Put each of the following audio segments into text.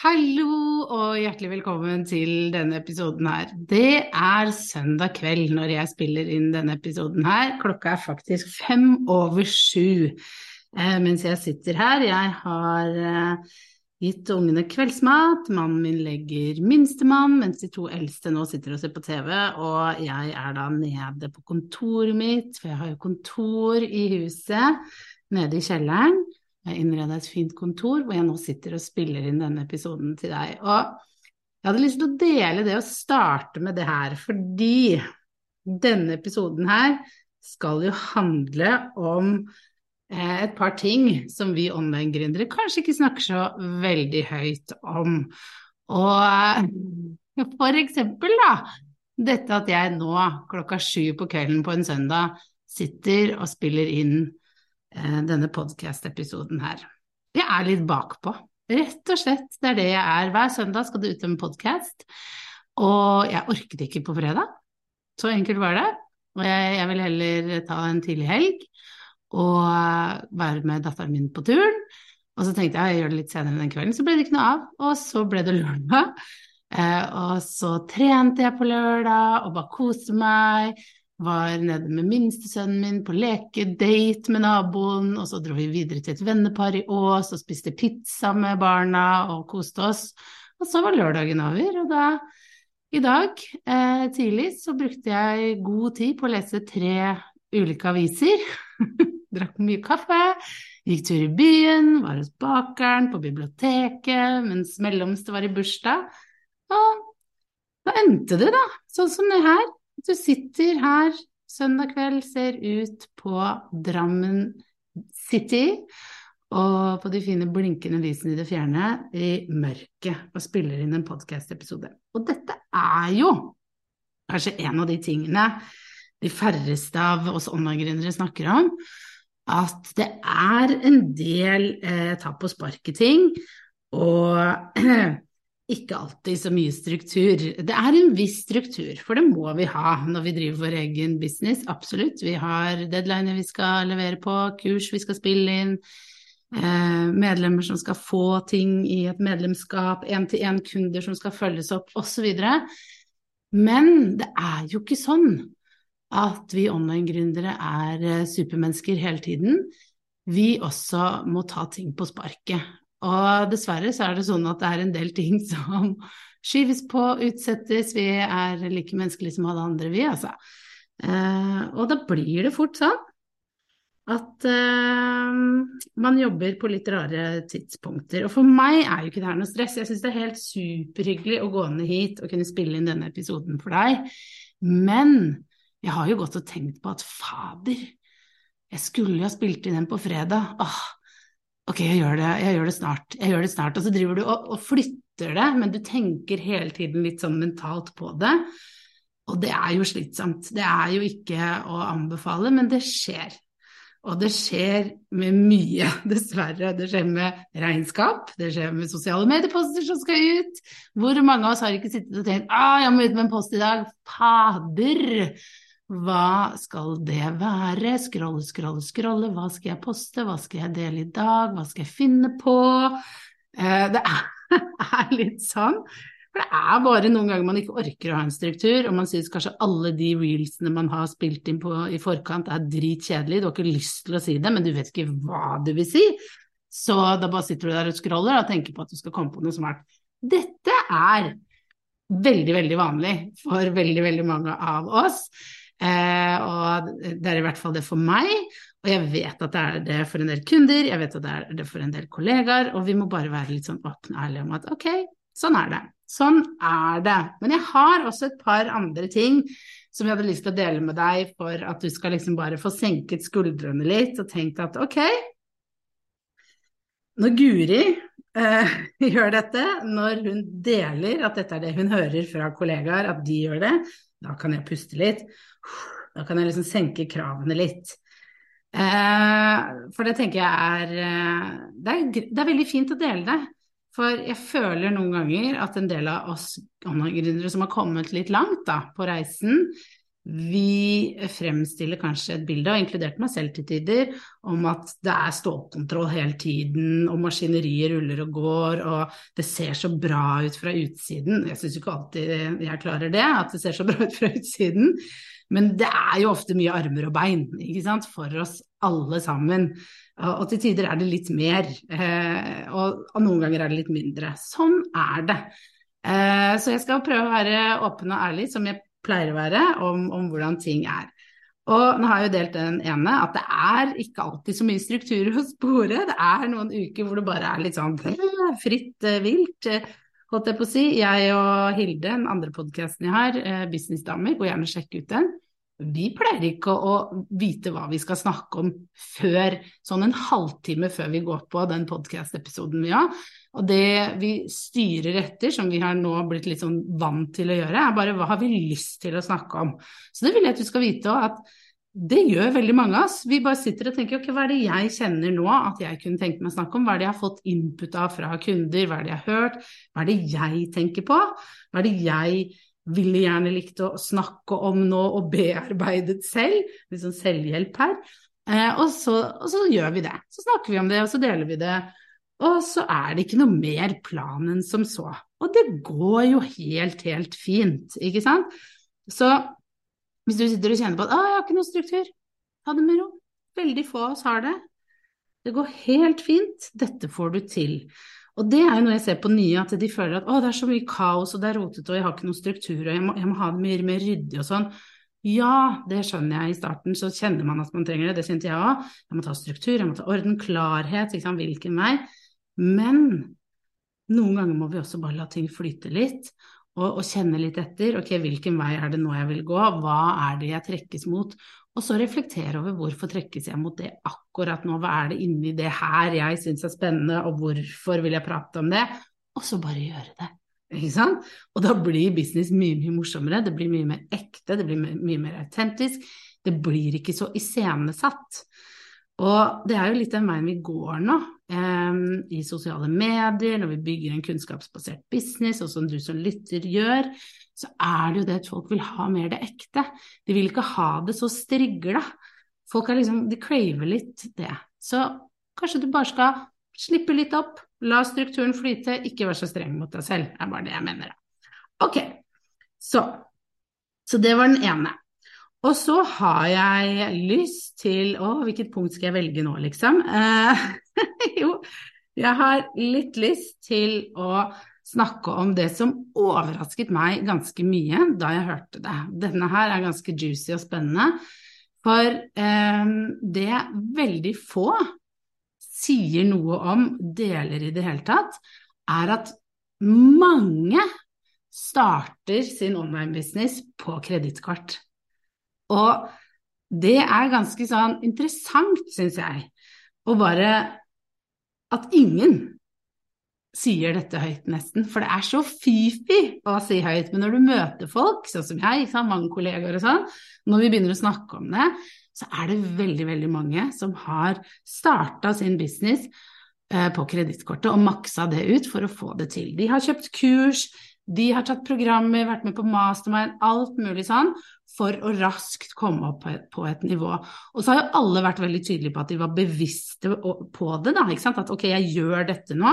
Hallo og hjertelig velkommen til denne episoden her. Det er søndag kveld når jeg spiller inn denne episoden her. Klokka er faktisk fem over sju eh, mens jeg sitter her. Jeg har eh, gitt ungene kveldsmat, mannen min legger minstemann, mens de to eldste nå sitter og ser på TV. Og jeg er da nede på kontoret mitt, for jeg har jo kontor i huset nede i kjelleren. Jeg har innreda et fint kontor hvor jeg nå sitter og spiller inn denne episoden til deg. Og jeg hadde lyst til å dele det og starte med det her, fordi denne episoden her skal jo handle om eh, et par ting som vi online-gründere kanskje ikke snakker så veldig høyt om. Og eh, for eksempel, da, dette at jeg nå klokka sju på kvelden på en søndag sitter og spiller inn denne podkast-episoden her. Jeg er litt bakpå, rett og slett. Det er det jeg er. Hver søndag skal det ut en podkast, og jeg orket ikke på fredag. Så enkelt var det. Og jeg, jeg vil heller ta en tidlig helg og være med datteren min på turen. Og så tenkte jeg jeg gjør det litt senere den kvelden, så ble det ikke noe av. Og så ble det lørdag. Eh, og så trente jeg på lørdag og bare koste meg var nede med minstesønnen min på lekedate med naboen, og så dro vi videre til et vennepar i Ås og spiste pizza med barna og koste oss. Og så var lørdagen over, og da, i dag eh, tidlig, så brukte jeg god tid på å lese tre ulike aviser. Drakk mye kaffe, gikk tur i byen, var hos bakeren, på biblioteket, mens mellomste var i bursdag. Og da endte det, da, sånn som det her. Du sitter her søndag kveld, ser ut på Drammen City og på de fine blinkende lysene i det fjerne i mørket og spiller inn en podkast-episode. Og dette er jo kanskje en av de tingene de færreste av oss online-gründere snakker om, at det er en del eh, ta på sparket-ting, og ikke alltid så mye struktur. Det er en viss struktur, for det må vi ha når vi driver vår egen business, absolutt. Vi har deadliner vi skal levere på, kurs vi skal spille inn, eh, medlemmer som skal få ting i et medlemskap, én-til-én-kunder som skal følges opp, osv. Men det er jo ikke sånn at vi online-gründere er eh, supermennesker hele tiden. Vi også må ta ting på sparket. Og dessverre så er det sånn at det er en del ting som skyves på, utsettes. Vi er like menneskelige som alle andre, vi, altså. Eh, og da blir det fort sånn at eh, man jobber på litt rare tidspunkter. Og for meg er jo ikke det her noe stress. Jeg syns det er helt superhyggelig å gå ned hit og kunne spille inn denne episoden for deg. Men jeg har jo gått og tenkt på at fader, jeg skulle jo ha spilt inn den på fredag. Åh, Ok, jeg gjør det, jeg gjør det snart, jeg gjør det snart. Og så driver du og, og flytter det, men du tenker hele tiden litt sånn mentalt på det. Og det er jo slitsomt. Det er jo ikke å anbefale, men det skjer. Og det skjer med mye, dessverre. Det skjer med regnskap, det skjer med sosiale medieposter som skal ut. Hvor mange av oss har ikke sittet og tenkt ah, jeg må ut med en post i dag. Fader! Hva skal det være? Scrolle, scrolle, scrolle. Hva skal jeg poste? Hva skal jeg dele i dag? Hva skal jeg finne på? Eh, det er, litt sånn. For det er bare noen ganger man ikke orker å ha en struktur, og man syns kanskje alle de reelsene man har spilt inn på i forkant er dritkjedelige. Du har ikke lyst til å si det, men du vet ikke hva du vil si. Så da bare sitter du der og scroller og tenker på at du skal komme på noe smart. Dette er veldig, veldig vanlig for veldig, veldig mange av oss. Eh, og det er i hvert fall det for meg. Og jeg vet at det er det for en del kunder, jeg vet at det er det for en del kollegaer, og vi må bare være litt sånn åpne og ærlige om at ok, sånn er det. Sånn er det. Men jeg har også et par andre ting som jeg hadde lyst til å dele med deg for at du skal liksom bare få senket skuldrene litt og tenkt at ok, når Guri eh, gjør dette, når hun deler at dette er det hun hører fra kollegaer, at de gjør det, da kan jeg puste litt. Da kan jeg liksom senke kravene litt. Eh, for det tenker jeg er eh, det, er det er veldig fint å dele det. For jeg føler noen ganger at en del av oss gründere som har kommet litt langt da, på reisen, vi fremstiller kanskje et bilde, og inkludert meg selv til tider, om at det er stålkontroll hele tiden, og maskineriet ruller og går, og det ser så bra ut fra utsiden. Jeg syns ikke alltid jeg klarer det, at det ser så bra ut fra utsiden, men det er jo ofte mye armer og bein ikke sant? for oss alle sammen. Og til tider er det litt mer, eh, og noen ganger er det litt mindre. Sånn er det. Eh, så jeg skal prøve å være åpen og ærlig, som jeg pleier å være, om, om, hvordan ting er. Og nå har jeg jo delt den ene, at det er ikke alltid så mye struktur å spore. Det er noen uker hvor det bare er litt sånn fritt eh, vilt, eh, holdt jeg på å si. Jeg og Hilde, den andre podkasten jeg har, eh, Businessdamer, gå gjerne og sjekk ut den. Vi pleier ikke å vite hva vi skal snakke om før sånn en halvtime før vi går på den podkast-episoden vi har. Og det vi styrer etter, som vi har nå blitt litt sånn vant til å gjøre, er bare hva har vi lyst til å snakke om. Så det vil jeg at du skal vite òg, at det gjør veldig mange av oss. Vi bare sitter og tenker ok, hva er det jeg kjenner nå at jeg kunne tenkt meg å snakke om, hva er det jeg har fått input av fra kunder, hva er det jeg har hørt, hva er det jeg tenker på, hva er det jeg ville gjerne likt å snakke om nå og bearbeidet selv, litt sånn selvhjelp her. Eh, og, så, og så gjør vi det. Så snakker vi om det, og så deler vi det. Og så er det ikke noe mer plan enn som så. Og det går jo helt, helt fint, ikke sant. Så hvis du sitter og kjenner på at 'Å, jeg har ikke noe struktur', ta det med ro. Veldig få av oss har det. Det går helt fint. Dette får du til. Og det er jo noe jeg ser på nye, at de føler at 'Å, det er så mye kaos, og det er rotete, og jeg har ikke noe struktur, og jeg må, jeg må ha det mye mer ryddig og sånn'. Ja, det skjønner jeg. I starten så kjenner man at man trenger det. Det kjente jeg òg. Jeg må ta struktur, jeg må ta orden, klarhet, ikke sant? hvilken vei. Men noen ganger må vi også bare la ting flyte litt, og, og, kjenne litt etter. Ok, hvilken vei er det nå jeg vil gå? Hva er det jeg trekkes mot? Og så reflektere over hvorfor trekkes jeg mot det akkurat nå? Hva er det inni det her jeg syns er spennende, og hvorfor vil jeg prate om det? Og så bare gjøre det. Ikke sant? Og da blir business mye, mye morsommere, det blir mye mer ekte, det blir mye mer autentisk. Det blir ikke så iscenesatt. Og det er jo litt den veien vi går nå, eh, i sosiale medier, når vi bygger en kunnskapsbasert business, og som du som lytter gjør, så er det jo det at folk vil ha mer det ekte. De vil ikke ha det så strigla. Folk er liksom, de craver litt det. Så kanskje du bare skal slippe litt opp, la strukturen flyte, ikke vær så streng mot deg selv. Er bare det jeg mener. Ok, så, så det var den ene. Og så har jeg lyst til Å, hvilket punkt skal jeg velge nå, liksom? Eh, jo, jeg har litt lyst til å snakke om det som overrasket meg ganske mye da jeg hørte det. Denne her er ganske juicy og spennende. For eh, det veldig få sier noe om, deler i det hele tatt, er at mange starter sin online-business på kredittkort. Og det er ganske sånn interessant, syns jeg, å bare At ingen sier dette høyt, nesten. For det er så fifi å si høyt. Men når du møter folk, sånn som jeg, sånn, mange kollegaer og sånn, når vi begynner å snakke om det, så er det veldig, veldig mange som har starta sin business eh, på kredittkortet og maksa det ut for å få det til. De har kjøpt kurs, de har tatt programmer, vært med på mastermind, alt mulig sånn, for å raskt komme opp på et, nivå. Og så har jo alle vært veldig tydelige på at de var bevisste på det, da. At ok, jeg gjør dette nå,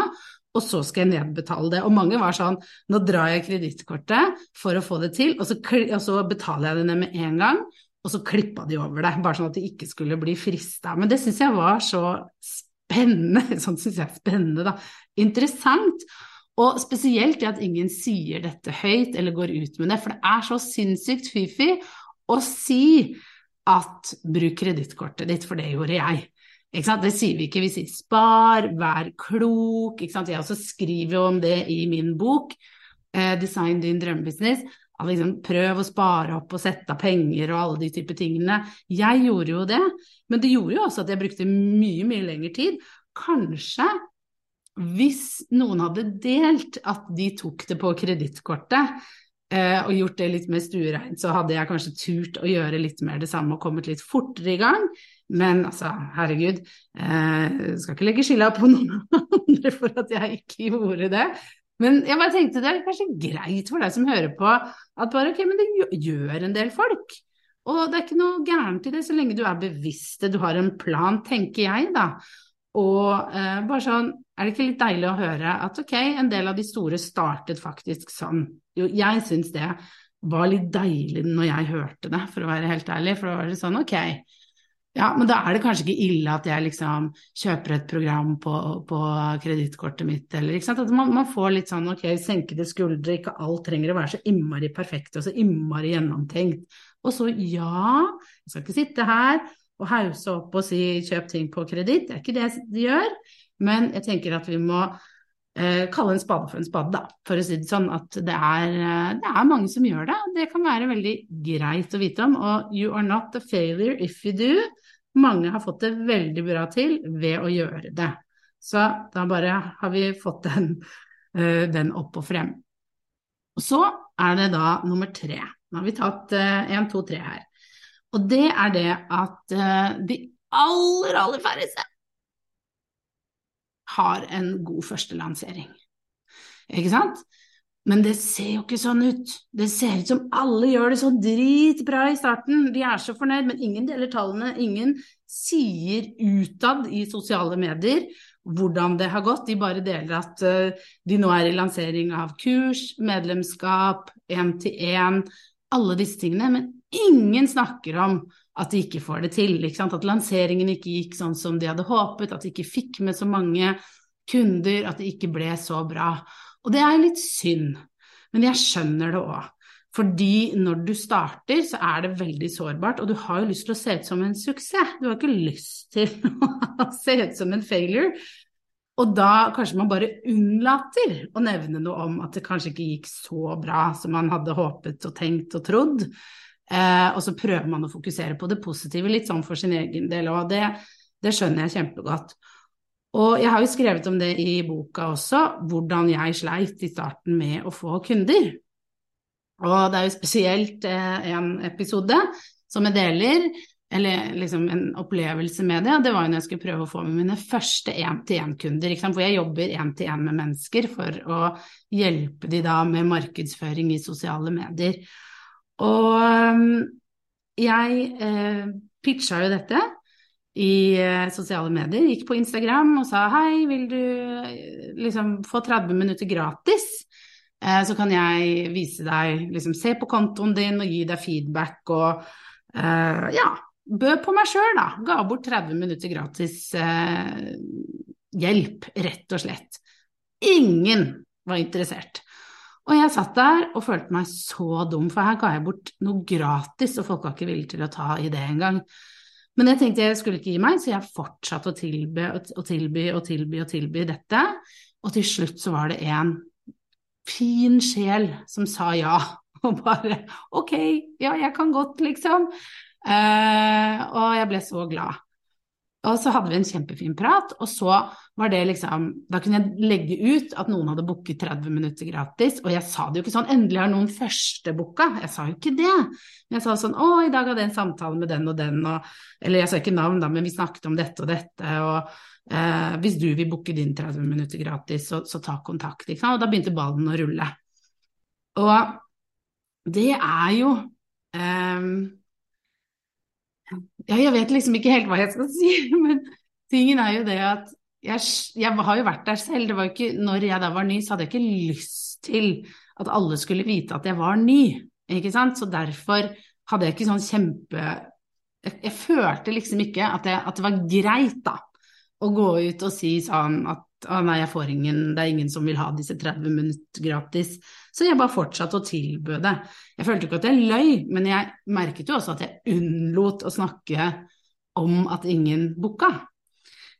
og så skal jeg nedbetale det. Og mange var sånn, nå drar jeg kredittkortet for å få det til, og så, og så, betaler jeg det ned med en gang. Og så klippa de over det, bare sånn at de ikke skulle bli frista. Men det syns jeg var så spennende, sånn syns jeg er spennende, da. Interessant. Og spesielt det at ingen sier dette høyt eller går ut med det, for det er så sinnssykt fifi å si at bruk kredittkortet ditt, for det gjorde jeg. Det sier vi ikke, vi sier spar, vær klok. Jeg også skriver jo om det i min bok, eh, Design din drømmebusiness. Liksom, prøv å spare opp og sette av penger og alle de typer tingene. Jeg gjorde jo det, men det gjorde jo også at jeg brukte mye, mye lengre tid. Kanskje hvis noen hadde delt at de tok det på kredittkortet, eh, og gjort det litt mer stuereint, så hadde jeg kanskje turt å gjøre litt mer det samme og kommet litt fortere i gang. Men altså, herregud, eh, skal ikke legge skylda på noen andre for at jeg ikke gjorde det. Men jeg bare tenkte det er kanskje greit for deg som hører på, at bare ok, men det gjør en del folk. Og det er ikke noe gærent i det, så lenge du er bevisst det, du har en plan, tenker jeg, da. Og eh, bare sånn, er det ikke litt deilig å høre at ok, en del av de store startet faktisk sånn. Jo, jeg syns det var litt deilig når jeg hørte det, for å være helt ærlig. For da var det sånn ok, ja, men da er det kanskje ikke ille at jeg liksom kjøper et program på, på kredittkortet mitt, eller ikke sant. At man, man, får litt sånn ok, senkede skuldre, ikke alt trenger å være så innmari perfekt og så innmari gjennomtenkt. Og så ja, jeg skal ikke sitte her og hause opp og si kjøp ting på kreditt, det er ikke det de gjør. Men jeg tenker at vi må eh, kalle en spade for en spade, da. For å si det sånn at det er, eh, det er, mange som gjør det. Det kan være veldig greit å vite om. Og you are not a failure if you do. Mange har fått det veldig bra til ved å gjøre det. Så da bare har vi fått den, uh, den opp og frem. Så er det da nummer tre. Nå har vi tatt én, to, tre her. Og det er det at uh, de aller, aller færreste har en god første lansering. Ikke sant? Men det ser jo ikke sånn ut. Det ser ut som alle gjør det så dritbra i starten. De er så fornøyd, men ingen deler tallene. Ingen sier utad i sosiale medier hvordan det har gått. De bare deler at uh, de nå er i lansering av kurs, medlemskap, én-til-én, alle disse tingene. Men ingen snakker om at de ikke får det til. At lanseringen ikke gikk sånn som de hadde håpet, at de ikke fikk med så mange kunder, at det ikke ble så bra. Og det er litt synd, men jeg skjønner det òg. Fordi når du starter, så er det veldig sårbart, og du har jo lyst til å se ut som en suksess. Du har ikke lyst til å se ut som en failure. Og da kanskje man bare unnlater å nevne noe om at det kanskje ikke gikk så bra som man hadde håpet og tenkt og trodd. Eh, og så prøver man å fokusere på det positive, litt sånn for sin egen del. Og det, det skjønner jeg kjempegodt. Og jeg har jo skrevet om det i boka også, hvordan jeg sleit i starten med å få kunder. Og det er jo spesielt eh, en episode som jeg deler, eller liksom en opplevelse med det, det var jo når jeg skulle prøve å få med mine første én-til-én-kunder, hvor jeg jobber én-til-én med mennesker for å hjelpe de da med markedsføring i sosiale medier. Og um, jeg eh, pitcha jo dette i eh, sosiale medier. Gikk på Instagram og sa hei, vil du eh, liksom få 30 minutter gratis? Eh, så kan jeg vise deg, liksom se på kontoen din og gi deg feedback og eh, ja, bød på meg sjøl, da. Ga bort 30 minutter gratis eh, hjelp, rett og slett. Ingen var interessert. Og jeg satt der og følte meg så dum, for her ga jeg bort noe gratis, og folk var ikke villige til å ta i det engang. Men jeg tenkte jeg skulle ikke gi meg, så jeg fortsatte å tilby og tilby og tilby og tilby dette. Og til slutt så var det en fin sjel som sa ja, og bare ok, ja, jeg kan godt, liksom. Uh, og jeg ble så glad. Og så hadde vi en kjempefin prat, og så var det liksom Da kunne jeg legge ut at noen hadde booket 30 minutter gratis, og jeg sa det jo ikke sånn 'endelig har noen førstebooka', jeg sa jo ikke det. Men jeg sa sånn 'å, i dag hadde jeg en samtale med den og den', og Eller jeg sa ikke navn, da, men vi snakket om dette og dette, og eh, hvis du vil booke din 30 minutter gratis, så, så ta kontakt, ikke sant. Og da begynte ballen å rulle. Og det er jo eh, ja, jeg vet liksom ikke helt hva jeg skal si, men tingen er jo det at jeg, jeg, har jo vært der selv. Det var jo ikke, når jeg da var ny, så hadde jeg ikke lyst til at alle skulle vite at jeg var ny. Ikke sant? Så derfor hadde jeg ikke sånn kjempe Jeg, jeg følte liksom ikke at, jeg, at, det var greit, da, å gå ut og si sånn at å nei, jeg får ingen, det er ingen som vil ha disse 30 minutter gratis. Så jeg bare fortsatte å tilby det. Jeg følte ikke at jeg løy, men jeg merket jo også at jeg unnlot å snakke om at ingen booka.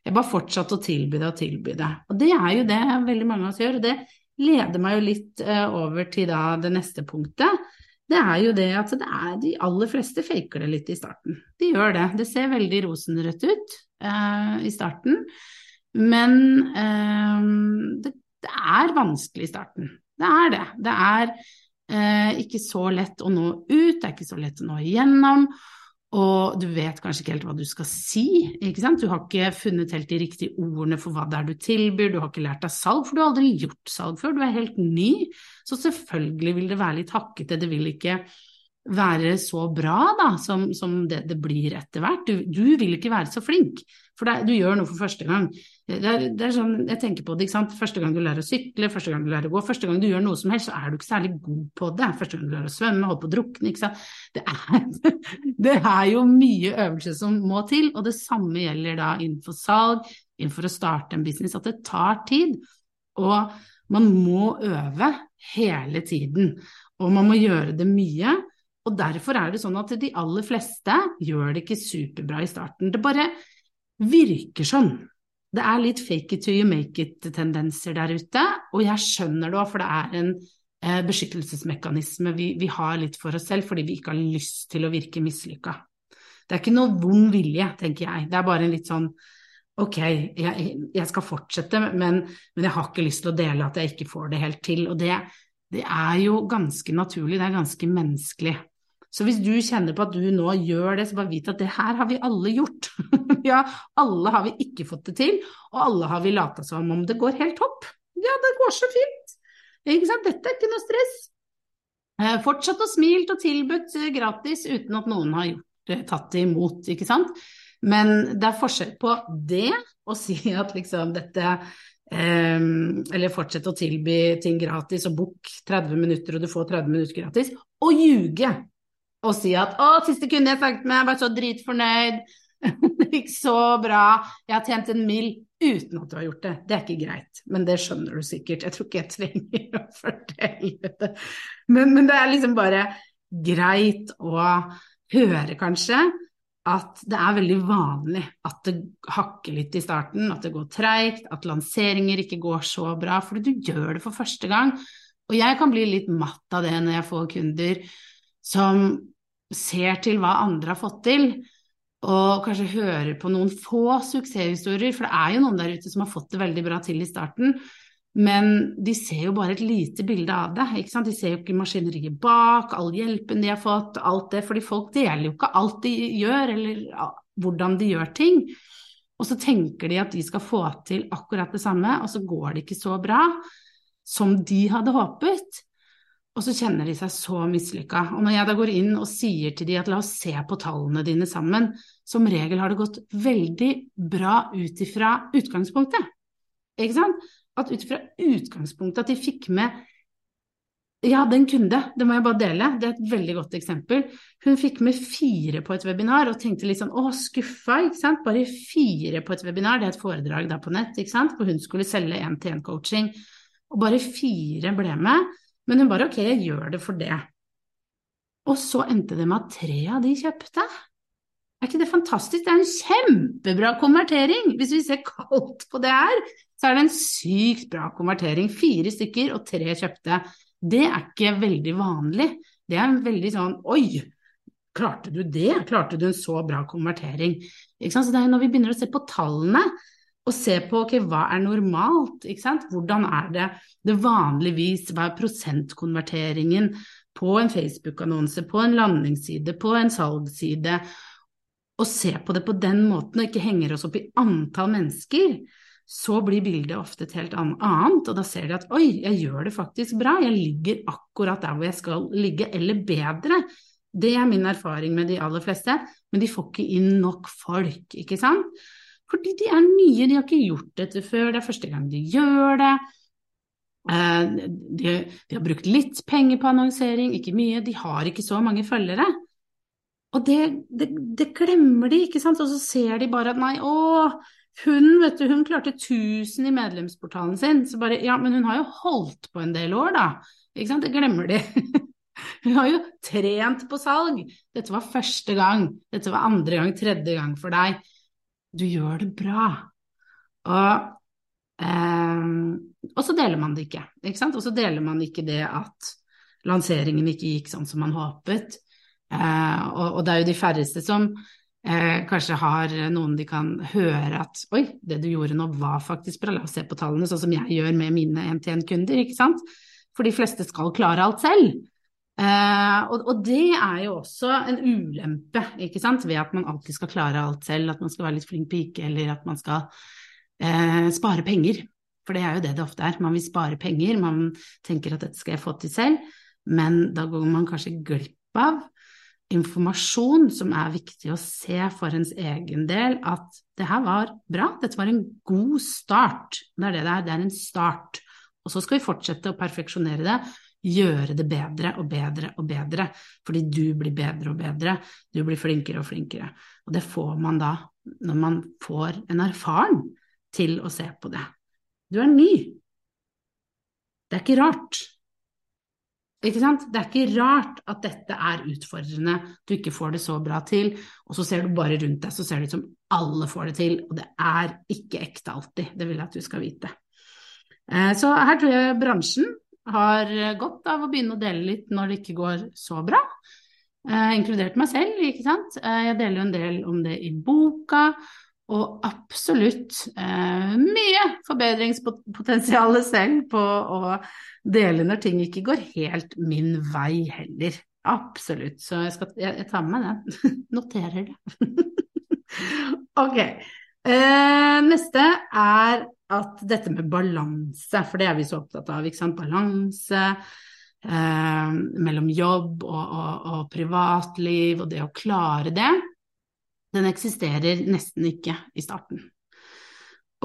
Jeg bare fortsatte å tilby det og tilby det. Og det er jo det veldig mange av oss gjør, og det leder meg jo litt uh, over til da det neste punktet. Det er jo det at det er de aller fleste faker det litt i starten. De gjør det. Det ser veldig rosenrødt ut uh, i starten. Men eh, det, det, er vanskelig i starten. Det er det. Det er eh, ikke så lett å nå ut, det er ikke så lett å nå igjennom. Og du vet kanskje ikke helt hva du skal si. ikke sant? Du har ikke funnet helt de riktige ordene for hva det er du tilbyr, du har ikke lært deg salg, for du har aldri gjort salg før, du er helt ny. Så selvfølgelig vil det være litt hakkete, det vil ikke være så bra da, som, som det det blir etter hvert. Du, du, vil ikke være så flink, for det, du gjør noe for første gang. Det er, det er, sånn, Jeg tenker på det, ikke sant. Første gang du lærer å sykle, første gang du lærer å gå, første gang du gjør noe som helst, så er du ikke særlig god på det. Første gang du lærer å svømme, holde på å drukne, ikke sant. Det er, det er jo mye øvelse som må til, og det samme gjelder da innenfor salg, innenfor å starte en business, at det tar tid. Og man må øve hele tiden, og man må gjøre det mye. Og derfor er det sånn at de aller fleste gjør det ikke superbra i starten. Det bare virker sånn. Det er litt fake it to you make it-tendenser der ute, og jeg skjønner det òg, for det er en eh, beskyttelsesmekanisme vi, vi, har litt for oss selv fordi vi ikke har lyst til å virke mislykka. Det er ikke noe vond vilje, tenker jeg. Det er bare en litt sånn ok, jeg, jeg skal fortsette, men, men, jeg har ikke lyst til å dele at jeg ikke får det helt til. Og det, det er jo ganske naturlig, det er ganske menneskelig. Så hvis du kjenner på at du nå gjør det, så bare vit at det her har vi alle gjort. ja, alle har vi ikke fått det til, og alle har vi lata som om det går helt topp. Ja, det går så fint. Ikke sant? Dette er ikke noe stress. Eh, fortsatt og smilt og tilbudt eh, gratis uten at noen har gjort tatt det imot, ikke sant. Men det er forskjell på det å si at liksom dette Um, eller fortsette å tilby ting gratis og book 30 minutter og du får 30 minutter gratis, og ljuge og si at 'Å, siste kunde jeg snakket med, jeg ble så dritfornøyd', 'det gikk så bra, jeg har tjent en mil', uten at du har gjort det. Det er ikke greit, men det skjønner du sikkert. Jeg tror ikke jeg trenger å fortelle det. Men, men det er liksom bare greit å høre, kanskje, at det er veldig vanlig at det hakker litt i starten, at det går treigt, at lanseringer ikke går så bra, fordi du gjør det for første gang. Og jeg kan bli litt matt av det når jeg får kunder som ser til hva andre har fått til, og kanskje hører på noen få suksesshistorier, for det er jo noen der ute som har fått det veldig bra til i starten, men de ser jo bare et lite bilde av det. ikke sant? De ser jo ikke maskineriet bak, all hjelpen de har fått, alt det, fordi folk deler jo ikke alt de gjør, eller hvordan de gjør ting. Og så tenker de at de skal få til akkurat det samme, og så går det ikke så bra som de hadde håpet. Og så kjenner de seg så mislykka. Og når jeg da går inn og sier til de at la oss se på tallene dine sammen, som regel har det gått veldig bra ut ifra utgangspunktet. Ikke sant? At ut ifra utgangspunktet at de fikk med Jeg hadde en kunde, det må jeg bare dele, det er et veldig godt eksempel. Hun fikk med fire på et webinar og tenkte litt sånn å, skuffa, ikke sant. Bare fire på et webinar, det er et foredrag der på nett, ikke sant, hvor hun skulle selge én-til-én-coaching. Og bare fire ble med. Men hun bare ok, jeg gjør det for det. Og så endte det med at tre av de kjøpte. Er ikke det fantastisk? Det er en kjempebra konvertering! Hvis vi ser kaldt på det her, så er det en sykt bra konvertering. Fire stykker og tre kjøpte. Det er ikke veldig vanlig. Det er en veldig sånn oi, klarte du det? Klarte du en så bra konvertering? Så det er når vi begynner å se på tallene, og se på okay, hva er normalt, hvordan er det? Det vanligvis, hva er prosentkonverteringen på en Facebook-annonse, på en landingsside, på en salgsside, og se på det på den måten, og ikke henger oss opp i antall mennesker, så blir bildet ofte et helt annet, og da ser de at oi, jeg gjør det faktisk bra, jeg ligger akkurat der hvor jeg skal ligge, eller bedre. Det er min erfaring med de aller fleste, men de får ikke inn nok folk, ikke sant. Fordi de er nye, de har ikke gjort dette før, det er første gang de gjør det. Eh, de, de, har brukt litt penger på annonsering, ikke mye, de har ikke så mange følgere. Og det, det, det, glemmer de, ikke sant, og så ser de bare at nei, å, Hun, vet du, hun klarte 1000 i medlemsportalen sin, så bare Ja, men hun har jo holdt på en del år, da. Ikke sant? Det glemmer de. Hun har jo trent på salg. Dette var første gang, dette var andre gang, tredje gang for deg. Du gjør det bra. Og, eh, og så deler man det ikke, ikke sant. Og så deler man ikke det at lanseringen ikke gikk sånn som man håpet. Eh, og, og, det er jo de færreste som eh, kanskje har noen de kan høre at oi, det du gjorde nå var faktisk bra, la oss se på tallene, sånn som jeg gjør med mine NTN-kunder, ikke sant. For de fleste skal klare alt selv. Eh, og, og, det er jo også en ulempe, ikke sant, ved at man alltid skal klare alt selv, at man skal være litt flink pike, eller at man skal eh, spare penger. For det er jo det det ofte er. Man vil spare penger, man tenker at dette skal jeg få til selv, men da går man kanskje glipp av informasjon som er viktig å se for ens egen del, at det her var bra, dette var en god start. Det er det det er, det er en start. Og så skal vi fortsette å perfeksjonere det, gjøre det bedre og bedre og bedre, fordi du blir bedre og bedre, du blir flinkere og flinkere. Og det får man da når man får en erfaren til å se på det. Du er ny. Det er ikke rart. Ikke sant? Det er ikke rart at dette er utfordrende, du ikke får det så bra til, og så ser du bare rundt deg, så ser det ut som alle får det til, og det er ikke ekte alltid. Det vil jeg at du skal vite. Eh, så her tror jeg bransjen har godt av å begynne å dele litt når det ikke går så bra. Eh, inkludert meg selv, ikke sant. Eh, jeg deler jo en del om det i boka, og absolutt eh, mye forbedringspotensial selv på å dele når ting ikke går helt min vei heller. Absolutt. Så jeg, skal, jeg, jeg tar med meg det. Noterer det. ok. Eh, neste er at dette med balanse, for det er vi så opptatt av. ikke sant? Balanse eh, mellom jobb og, og, og privatliv og det å klare det den eksisterer nesten ikke i starten.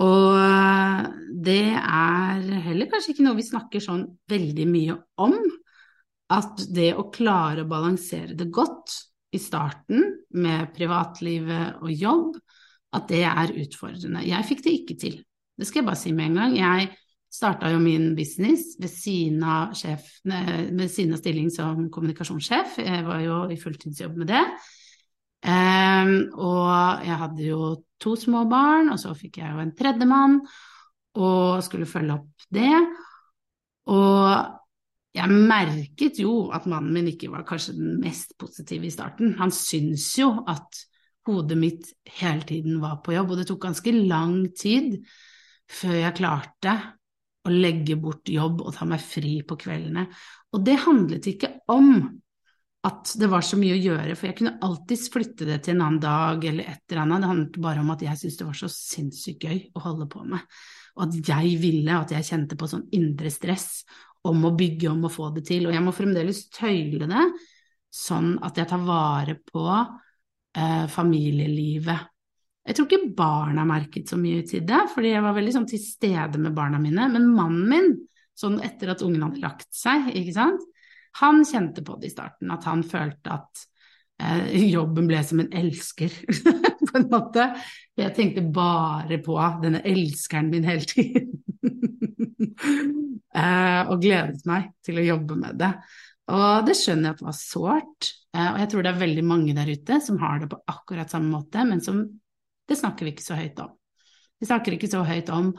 Og det er heller kanskje ikke noe vi snakker sånn veldig mye om. At det å klare å balansere det godt i starten med privatlivet og jobb, at det er utfordrende. Jeg fikk det ikke til. Det skal jeg bare si med en gang. Jeg starta jo min business ved siden av, sjef, ved siden av stilling som kommunikasjonssjef. Jeg var jo i fulltidsjobb med det. Um, og jeg hadde jo to små barn, og så fikk jeg jo en tredjemann og skulle følge opp det. Og jeg merket jo at mannen min ikke var kanskje den mest positive i starten. Han syntes jo at hodet mitt hele tiden var på jobb, og det tok ganske lang tid før jeg klarte å legge bort jobb og ta meg fri på kveldene. Og det handlet ikke om at det var så mye å gjøre, for jeg kunne alltids flytte det til en annen dag eller et eller annet. Det handlet bare om at jeg syntes det var så sinnssykt gøy å holde på med, og at jeg ville, at jeg kjente på sånn indre stress om å bygge om å få det til. Og jeg må fremdeles tøyle det sånn at jeg tar vare på eh, familielivet. Jeg tror ikke barna merket så mye til det, fordi jeg var veldig sånn til stede med barna mine. Men mannen min, sånn etter at ungen hadde lagt seg, ikke sant, han kjente på det i starten, at han følte at eh, jobben ble som en elsker, på en måte. Jeg tenkte bare på denne elskeren min hele tiden. eh, og gledet meg til å jobbe med det. Og det skjønner jeg at var sårt. Eh, og jeg tror det er veldig mange der ute som har det på akkurat samme måte, men som det snakker vi ikke så høyt om. Vi snakker ikke så høyt om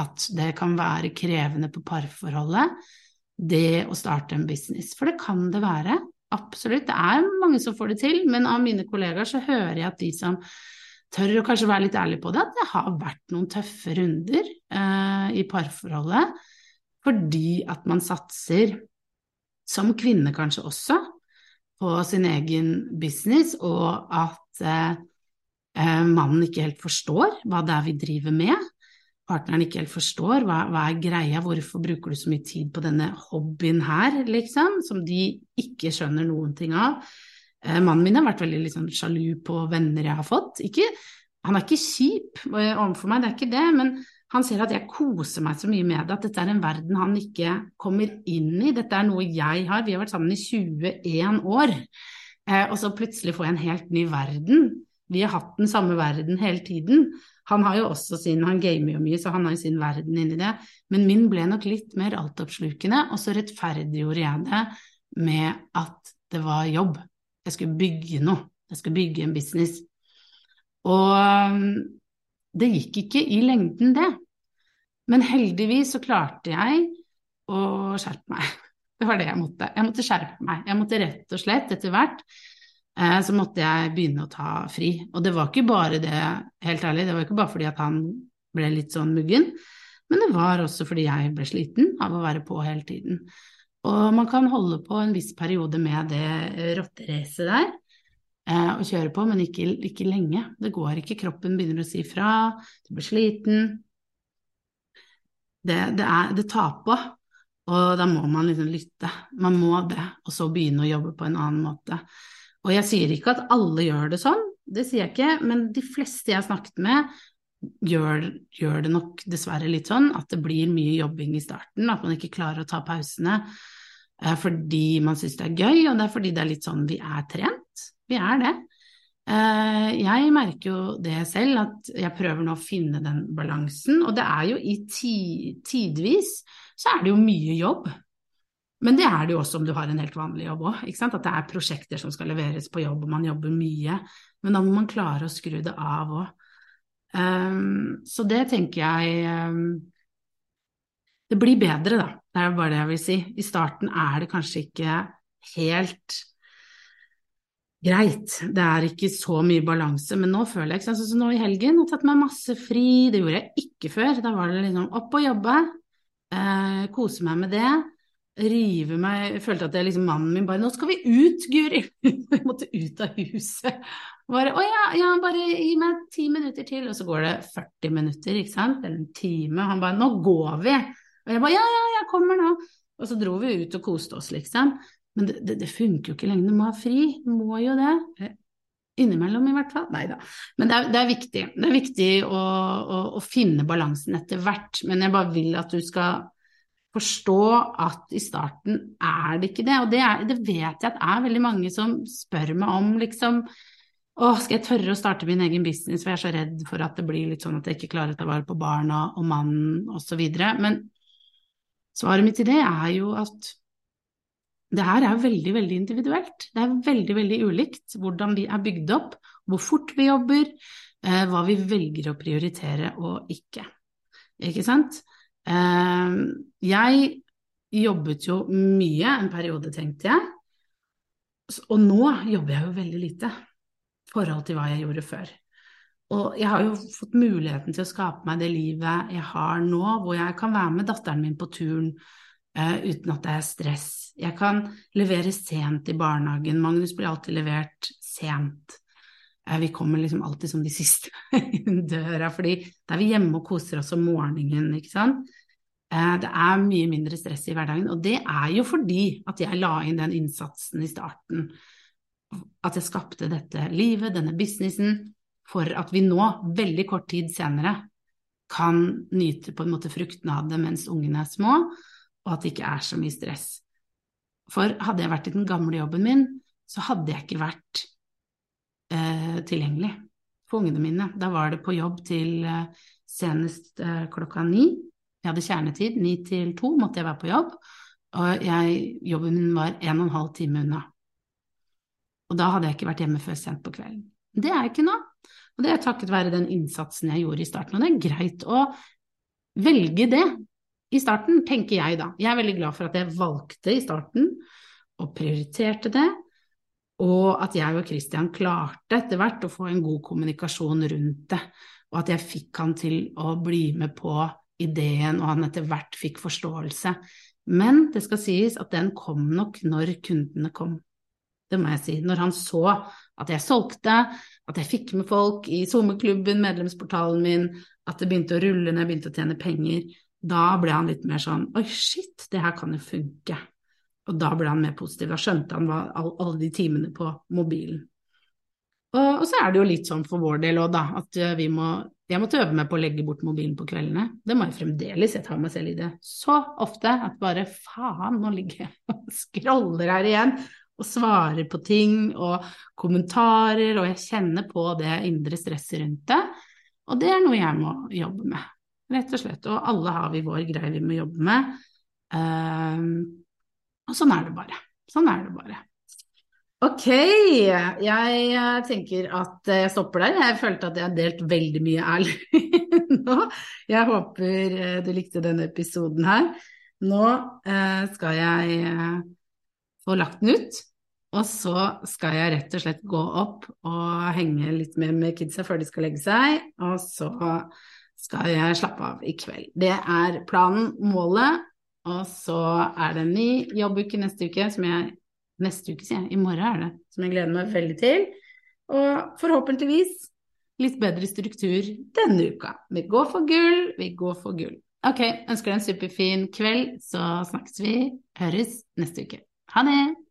at det kan være krevende på parforholdet det å starte en business. For det kan det være, absolutt. Det er mange som får det til, men av mine kollegaer så hører jeg at de som tør å kanskje være litt ærlige på det, at det har vært noen tøffe runder eh, i parforholdet fordi at man satser, som kvinne kanskje også, på sin egen business, og at eh, mannen ikke helt forstår hva det er vi driver med partneren ikke helt forstår. Hva, hva, er greia, hvorfor bruker du så mye tid på denne hobbyen her, liksom, som de ikke skjønner noen ting av. Eh, mannen min har vært veldig liksom, sjalu på venner jeg har fått. Ikke, han er ikke kjip eh, overfor meg, det er ikke det, men han ser at jeg koser meg så mye med det, at dette er en verden han ikke kommer inn i. Dette er noe jeg har. Vi har vært sammen i 21 år, eh, og så plutselig får jeg en helt ny verden Vi har hatt den samme verden hele tiden. Han har jo også sin, han gamer jo mye, så han har jo sin verden inni det. Men min ble nok litt mer altoppslukende, og så rettferdiggjorde jeg det med at det var jobb. Jeg skulle bygge noe. Jeg skulle bygge en business. Og um, det gikk ikke i lengden, det. Men heldigvis så klarte jeg å skjerpe meg. Det var det jeg måtte. Jeg måtte skjerpe meg. Jeg måtte rett og slett, etter hvert, så måtte jeg begynne å ta fri. Og det var ikke bare det, helt ærlig, det var ikke bare fordi at han ble litt sånn muggen, men det var også fordi jeg ble sliten av å være på hele tiden. Og man kan holde på en viss periode med det rotteracet der eh, og kjøre på, men ikke, ikke, lenge. Det går ikke. Kroppen begynner å si fra, du blir sliten. Det, det, er, det tar på, og da må man liksom lytte. Man må det, og så begynne å jobbe på en annen måte. Og jeg sier ikke at alle gjør det sånn, det sier jeg ikke, men de fleste jeg har snakket med, gjør, gjør, det nok dessverre litt sånn at det blir mye jobbing i starten, at man ikke klarer å ta pausene. Eh, fordi man syns det er gøy, og det er fordi det er litt sånn vi er trent. Vi er det. Eh, jeg merker jo det selv, at jeg prøver nå å finne den balansen. Og det er jo i tidvis så er det jo mye jobb. Men det er det jo også om du har en helt vanlig jobb òg. At det er prosjekter som skal leveres på jobb, og man jobber mye. Men da må man klare å skru det av òg. Um, så det tenker jeg um, Det blir bedre, da. Det er bare det jeg vil si. I starten er det kanskje ikke helt greit. Det er ikke så mye balanse, men nå føler jeg ikke sånn nå i helgen. Jeg har tatt meg masse fri, det gjorde jeg ikke før. Da var det liksom opp og jobbe, eh, kose meg med det. Rive meg Jeg følte at jeg liksom mannen min bare 'Nå skal vi ut, Guri!' jeg måtte ut av huset. Bare 'Å ja, ja, bare gi meg ti minutter til', og så går det 40 minutter, ikke sant, eller en time. Han bare 'Nå går vi'. Og jeg bare ja, ja, jeg kommer nå. Og så dro vi ut og koste oss, liksom. Men det, det, det funker jo ikke lenger, du må ha fri, du må jo det. Eh, innimellom, i hvert fall. Nei da. Men det er, det er, viktig. Det er viktig å, å, å, finne balansen etter hvert. Men jeg bare vil at du skal forstå at i starten er det ikke det. Og det, er, det vet jeg at er veldig mange som spør meg om, liksom. Å, skal jeg tørre å starte min egen business, for jeg er så redd for at det blir litt sånn at jeg ikke klarer å ta vare på barna og mannen osv. Men Svaret mitt til det er jo at det her er veldig, veldig individuelt. Det er veldig, veldig ulikt hvordan vi er bygd opp, hvor fort vi jobber, eh, hva vi velger å prioritere og ikke. Ikke sant? Eh, jeg jobbet jo mye en periode, tenkte jeg, og nå jobber jeg jo veldig lite i forhold til hva jeg gjorde før. Og jeg har jo fått muligheten til å skape meg det livet jeg har nå, hvor jeg kan være med datteren min på turen uh, uten at det er stress. Jeg kan levere sent i barnehagen. Magnus blir alltid levert sent. Uh, vi kommer liksom alltid som de siste inn døra, fordi da er vi hjemme og koser oss om morgenen, ikke sant. Uh, det er mye mindre stress i hverdagen, og det er jo fordi at jeg la inn den innsatsen i starten. At jeg skapte dette livet, denne businessen for at vi nå, veldig kort tid senere, kan nyte på en måte fruktene av det mens ungene er små, og at det ikke er så mye stress. For hadde jeg vært i den gamle jobben min, så hadde jeg ikke vært eh, tilgjengelig for ungene mine. Da var det på jobb til eh, senest eh, klokka ni. Jeg hadde kjernetid, ni til to måtte jeg være på jobb, og jeg, jobben min var en og en halv time unna. Og da hadde jeg ikke vært hjemme før sent på kvelden. Det er ikke nå. Og det er takket være den innsatsen jeg gjorde i starten. Og det er greit å velge det i starten, tenker jeg da. Jeg er veldig glad for at jeg valgte i starten og prioriterte det, og at jeg og Christian klarte etter hvert å få en god kommunikasjon rundt det, og at jeg fikk han til å bli med på ideen, og han etter hvert fikk forståelse. Men det skal sies at den kom nok når kundene kom. Det må jeg si. Når han så at jeg solgte, at jeg fikk med folk i SoMe-klubben, medlemsportalen min, at det begynte å rulle når jeg begynte å tjene penger, da ble han litt mer sånn oi, shit, det her kan jo funke. Og da ble han mer positiv. Da skjønte han hva, alle de timene på mobilen. Og, og, så er det jo litt sånn for vår del òg, da, at eh, vi må Jeg måtte øve meg på å legge bort mobilen på kveldene. Det må jeg fremdeles. Jeg tar meg selv i det så ofte at bare faen, nå ligger jeg og scroller her igjen. og svarer på ting og kommentarer, og jeg kjenner på det indre stresset rundt det. Og det er noe jeg må jobbe med, rett og slett. Og alle har vi vår greie vi må jobbe med. Uh, og sånn er det bare. Sånn er det bare. Ok, jeg eh, tenker at jeg stopper der. Jeg følte at jeg har delt veldig mye ærlig nå. Jeg håper eh, du likte denne episoden her. Nå eh, skal jeg eh, få lagt den ut, og så skal jeg rett og slett gå opp og henge litt mer med kidsa før de skal legge seg, og så skal jeg slappe av i kveld. Det er planen, målet, og så er det en ny jobbuke neste uke som jeg Neste uke, sier jeg. I morgen er det. Som jeg gleder meg veldig til. Og forhåpentligvis litt bedre struktur denne uka. Vi går for gull, vi går for gull. Ok, ønsker deg en superfin kveld, så snakkes vi. Høres neste uke. Ha det!